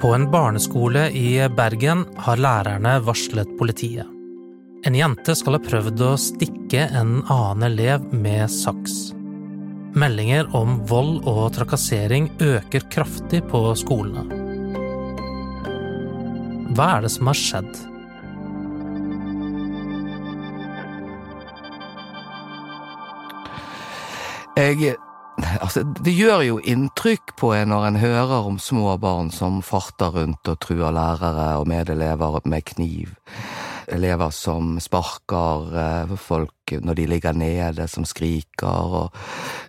På en barneskole i Bergen har lærerne varslet politiet. En jente skal ha prøvd å stikke en annen elev med saks. Meldinger om vold og trakassering øker kraftig på skolene. Hva er det som har skjedd? Jeg Altså, det gjør jo inntrykk på en når en hører om små barn som farter rundt og truer lærere og medelever med kniv. Elever som sparker eh, folk når de ligger nede, som skriker og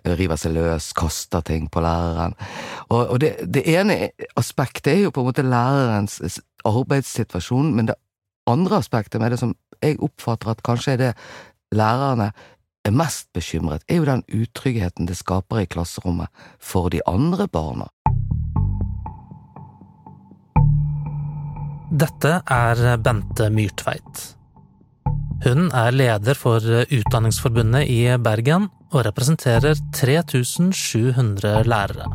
river seg løs, kaster ting på læreren. Og, og det, det ene aspektet er jo på en måte lærerens arbeidssituasjon, men det andre aspektet med det som jeg oppfatter at kanskje er det lærerne er mest bekymret, er jo den utryggheten det skaper i klasserommet for de andre barna. Dette er Bente Myrtveit. Hun er leder for Utdanningsforbundet i Bergen og representerer 3700 lærere.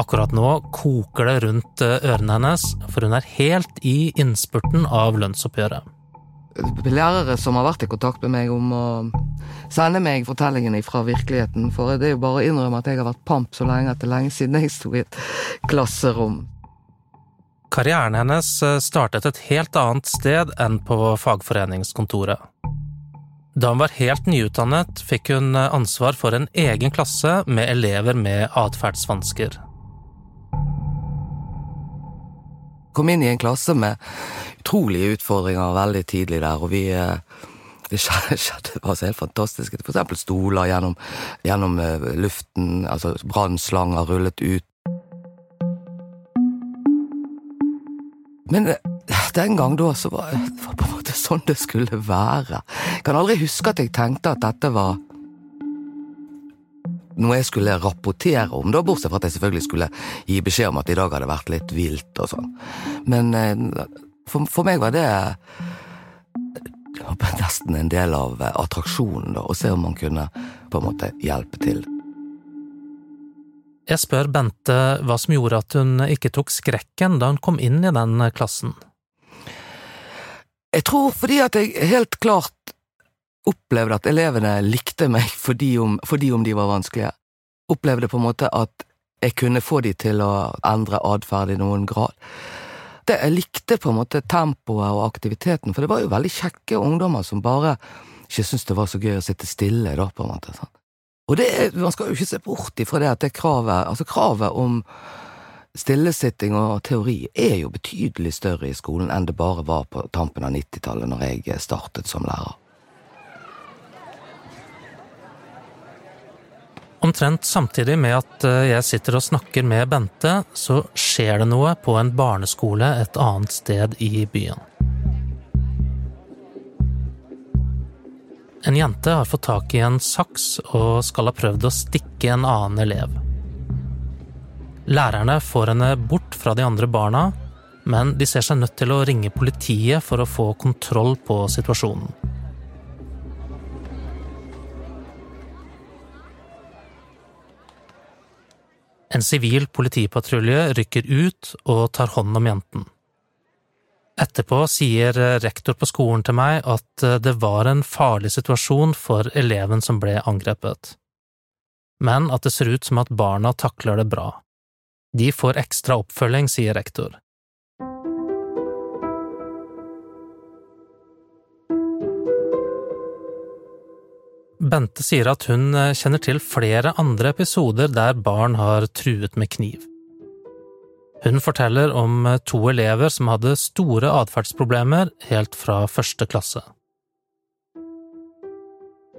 Akkurat nå koker det rundt ørene hennes, for hun er helt i innspurten av lønnsoppgjøret lærere som har vært i kontakt med meg om å sende meg fortellingene fra virkeligheten. For det er jo bare å innrømme at jeg har vært pamp så lenge at det er lenge siden jeg sto i et klasserom. Karrieren hennes eh, startet et helt annet sted enn på fagforeningskontoret. Da hun var helt nyutdannet, fikk hun eh, ansvar for en egen klasse med elever med atferdsvansker. Kom inn i en klasse med utrolige utfordringer veldig tidlig der, og vi eh, det skjedde, altså helt fantastisk. For eksempel stoler gjennom, gjennom eh, luften, altså brannslanger rullet ut. Men eh, den gang da så var det på en måte sånn det skulle være. Jeg kan aldri huske at jeg tenkte at dette var noe jeg skulle rapportere om, da, bortsett fra at jeg selvfølgelig skulle gi beskjed om at i dag hadde vært litt vilt og sånn. Men for, for meg var det nesten en del av eh, attraksjonen, da, å se om man kunne på en måte hjelpe til. Jeg spør Bente hva som gjorde at hun ikke tok skrekken da hun kom inn i den klassen. Jeg tror fordi at jeg helt klart opplevde at elevene likte meg fordi om, fordi om de var vanskelige. Opplevde på en måte at jeg kunne få de til å endre atferd i noen grad Det, jeg likte på en måte tempoet og aktiviteten, for det var jo veldig kjekke ungdommer som bare ikke syntes det var så gøy å sitte stille, da, på en måte. Sånn. Og det, man skal jo ikke se bort ifra det at det kravet, altså kravet om stillesitting og teori er jo betydelig større i skolen enn det bare var på tampen av 90-tallet, når jeg startet som lærer. Omtrent samtidig med at eh, jeg sitter og snakker med Bente, så skjer det noe på en barneskole et annet sted i byen. En jente har fått tak i en saks og skal ha prøvd å stikke en annen elev. Lærerne får henne bort fra de andre barna, men de ser seg nødt til å ringe politiet for å få kontroll på situasjonen. En sivil politipatrulje rykker ut og tar hånd om jenten. Etterpå sier rektor på skolen til meg at det var en farlig situasjon for eleven som ble angrepet, men at det ser ut som at barna takler det bra. De får ekstra oppfølging, sier rektor. Bente sier at hun eh, kjenner til flere andre episoder der barn har truet med kniv. Hun forteller om eh, to elever som hadde store atferdsproblemer helt fra første klasse.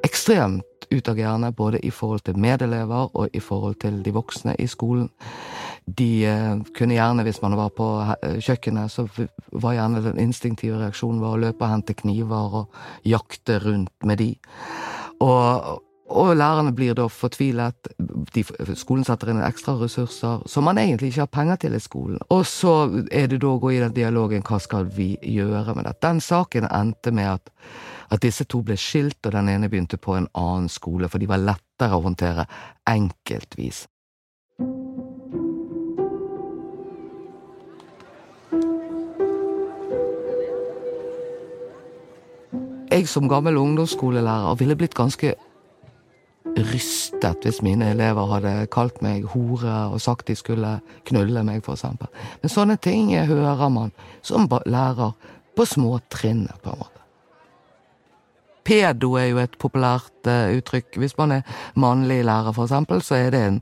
Ekstremt utagerende både i forhold til medelever og i forhold til de voksne i skolen. De eh, kunne gjerne, hvis man var på kjøkkenet, så var gjerne den instinktive reaksjonen å løpe og hente kniver og jakte rundt med de. Og, og lærerne blir da fortvilet. De, skolen setter inn ekstra ressurser som man egentlig ikke har penger til i skolen. Og så er det da å gå i den dialogen hva skal vi gjøre med dette. Den saken endte med at, at disse to ble skilt, og den ene begynte på en annen skole, for de var lettere å håndtere enkeltvis. Jeg som gammel ungdomsskolelærer ville blitt ganske rystet hvis mine elever hadde kalt meg hore og sagt de skulle knulle meg, eksempel. Men sånne ting hører man som lærer på små trinn, på en måte. Pedo er jo et populært uh, uttrykk. Hvis man er mannlig lærer, eksempel, så er det en,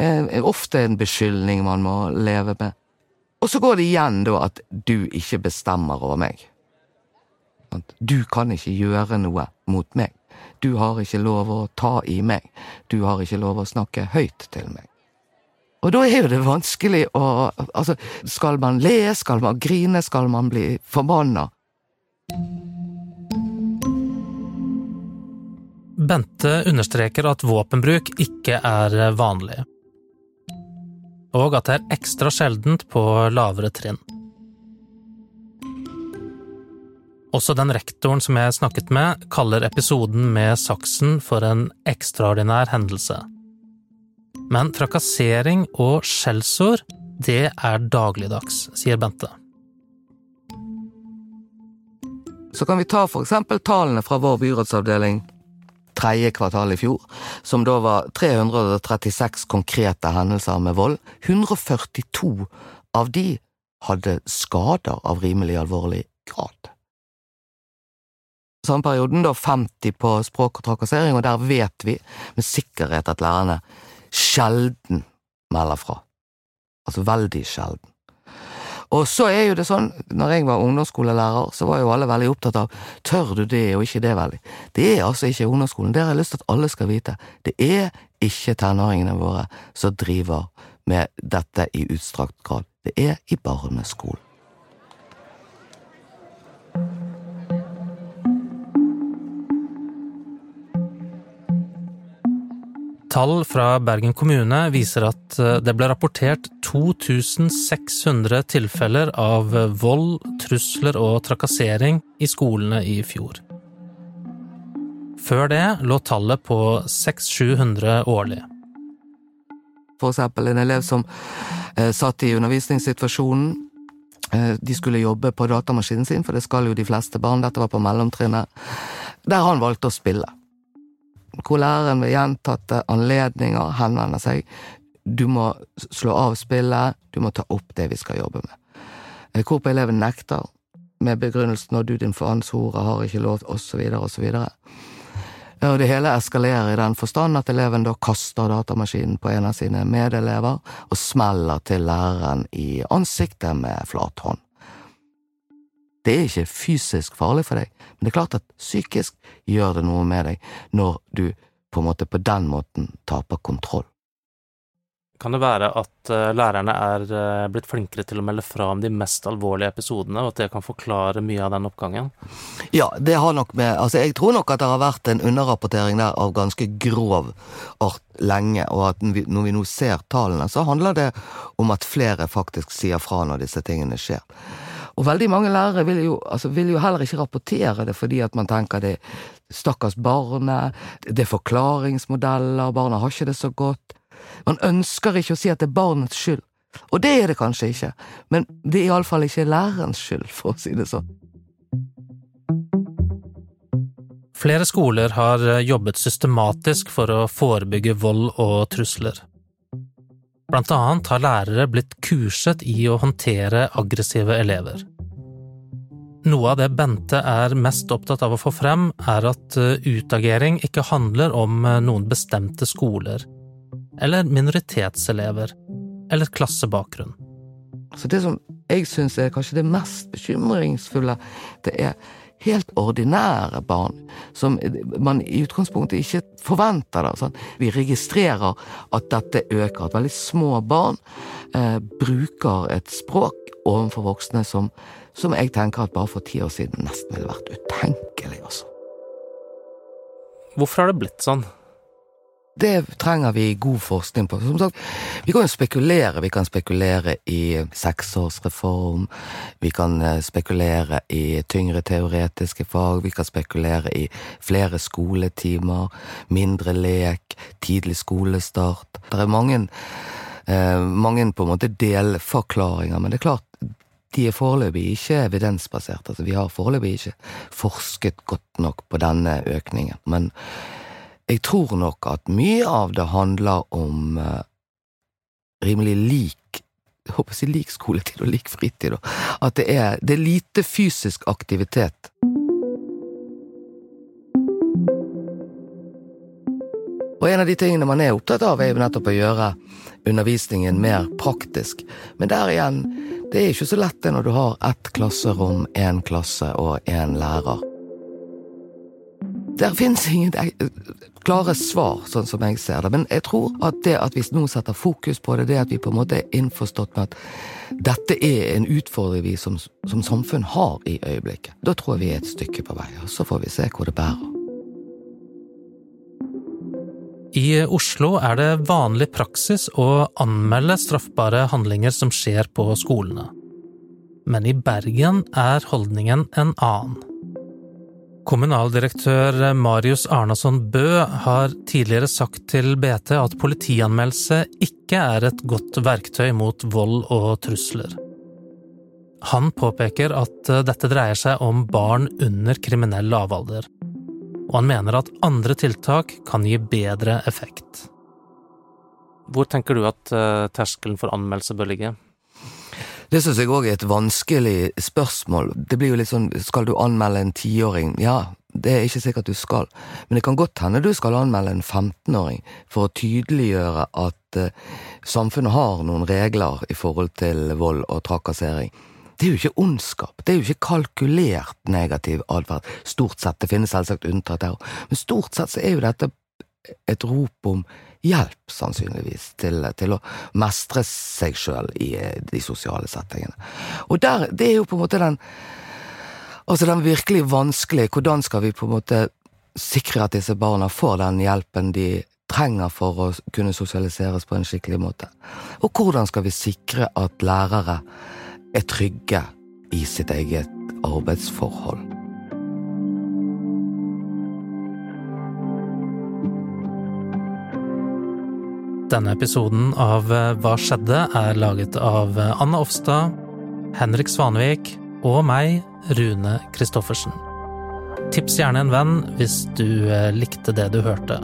er ofte en beskyldning man må leve med. Og så går det igjen da at du ikke bestemmer over meg. Du kan ikke gjøre noe mot meg. Du har ikke lov å ta i meg. Du har ikke lov å snakke høyt til meg. Og da er jo det vanskelig å Altså, skal man le, skal man grine, skal man bli forbanna? Bente understreker at våpenbruk ikke er vanlig, og at det er ekstra sjeldent på lavere trinn. Også den rektoren som jeg snakket med, kaller episoden med saksen for en ekstraordinær hendelse. Men trakassering og skjellsord, det er dagligdags, sier Bente. Så kan vi ta for eksempel tallene fra vår byrådsavdeling tredje kvartal i fjor, som da var 336 konkrete hendelser med vold. 142 av de hadde skader av rimelig alvorlig grad samme perioden da 50 på språk og trakassering, og der vet vi med sikkerhet at lærerne sjelden melder fra. Altså veldig sjelden. Og så er jo det sånn, når jeg var ungdomsskolelærer, så var jo alle veldig opptatt av tør du det og ikke det veldig. Det er altså ikke ungdomsskolen, det har jeg lyst til at alle skal vite. Det er ikke tenåringene våre som driver med dette i utstrakt grad. Det er i barneskolen. Tall fra Bergen kommune viser at eh, det ble rapportert 2600 tilfeller av vold, trusler og trakassering i skolene i fjor. Før det lå tallet på 600-700 årlig. For eksempel en elev som eh, satt i undervisningssituasjonen. Eh, de skulle jobbe på datamaskinen sin, for det skal jo de fleste barn, dette var på mellomtrinnet, der han valgte å spille hvor læreren ved gjentatte anledninger henvender seg. Du må slå av spillet, du må ta opp det vi skal jobbe med. Eh, hvorpå eleven nekter, med begrunnelsen 'når du din faenshore har ikke lov', osv., osv. Og det hele eskalerer i den forstand at eleven da kaster datamaskinen på en av sine medelever og smeller til læreren i ansiktet med flat hånd. Det er ikke fysisk farlig for deg, men det er klart at psykisk gjør det noe med deg når du på en måte på den måten taper kontroll. Kan det være at uh, lærerne er uh, blitt flinkere til å melde fra om de mest alvorlige episodene, og at det kan forklare mye av den oppgangen? Ja, det har nok med Altså, jeg tror nok at det har vært en underrapportering der av ganske grov art lenge, og at når vi nå ser tallene, så handler det om at flere faktisk sier fra når disse tingene skjer. Og veldig mange lærere vil jo, altså, vil jo heller ikke rapportere det fordi at man tenker det stakkars barnet, det er forklaringsmodeller, barna har ikke det så godt. Man ønsker ikke å si at det er barnets skyld. Og det er det kanskje ikke, men det er iallfall ikke lærerens skyld, for å si det sånn. Flere skoler har jobbet systematisk for å forebygge vold og trusler. Blant annet har lærere blitt kurset i å håndtere aggressive elever. Noe av det Bente er mest opptatt av å få frem, er at eh, utagering ikke handler om eh, noen bestemte skoler, eller minoritetselever, eller klassebakgrunn. Altså det som jeg syns er kanskje det mest bekymringsfulle, det er helt ordinære barn, som man i utgangspunktet ikke forventer. Da, sånn. Vi registrerer at dette øker, at veldig små barn eh, bruker et språk overfor voksne som, som, jeg tenker at bare for ti år siden nesten ville vært utenkelig. Også. Altså. Hvorfor har det blitt sånn? Det trenger vi god forskning på. Som sagt, vi kan jo spekulere. Vi kan spekulere i seksårsreform, vi kan eh, spekulere i tyngre teoretiske fag, vi kan spekulere i flere skoletimer, mindre lek, tidlig skolestart. Det er mange, eh, mange på en måte delforklaringer, men det er klart, de er foreløpig ikke evidensbasert. Altså, vi har foreløpig ikke forsket godt nok på denne økningen. Men jeg tror nok at mye av det handler om uh, rimelig lik jeg håper å si lik skoletid og lik fritid. At det er, det er lite fysisk aktivitet. Og en av de tingene man er opptatt av, er jo nettopp å gjøre undervisningen mer praktisk. Men der igjen, det er ikke så lett det når du har ett klasserom, én klasse og én lærer. Der finnes ingen klare svar, sånn som jeg ser det. Men jeg tror at det at vi nå setter fokus på det, det at vi på en måte er innforstått med at dette er en utfordring vi som, som samfunn har i øyeblikket, da tror jeg vi er et stykke på vei. Og så får vi se hvor det bærer. I Oslo er det vanlig praksis å anmelde straffbare handlinger som skjer på skolene. Men i Bergen er holdningen en annen. Kommunaldirektør Marius Arnason Bø har tidligere sagt til BT at politianmeldelse ikke er et godt verktøy mot vold og trusler. Han påpeker at dette dreier seg om barn under kriminell lavalder, og han mener at andre tiltak kan gi bedre effekt. Hvor tenker du at eh, terskelen for anmeldelse bør ligge? Det syns jeg òg er et vanskelig spørsmål. Det blir jo litt sånn, skal du anmelde en tiåring? Ja, det er ikke sikkert du skal, men det kan godt hende du skal anmelde en 15-åring for å tydeliggjøre at uh, samfunnet har noen regler i forhold til vold og trakassering det er jo ikke ondskap, det er jo ikke kalkulert negativ atferd, stort sett, det finnes selvsagt unntatt der, men stort sett så er jo dette et rop om hjelp, sannsynligvis, til, til å mestre seg sjøl i eh, de sosiale settingene. Og der, det er jo på en måte den Altså den virkelig vanskelige, hvordan skal vi på en måte sikre at disse barna får den hjelpen de trenger for å kunne sosialiseres på en skikkelig måte? Og hvordan skal vi sikre at lærere er trygge i sitt eget arbeidsforhold. Denne episoden av eh, Hva skjedde? er laget av Anna Offstad, Henrik Svanvik og meg, Rune Christoffersen. Tips gjerne en venn hvis du eh, likte det du hørte.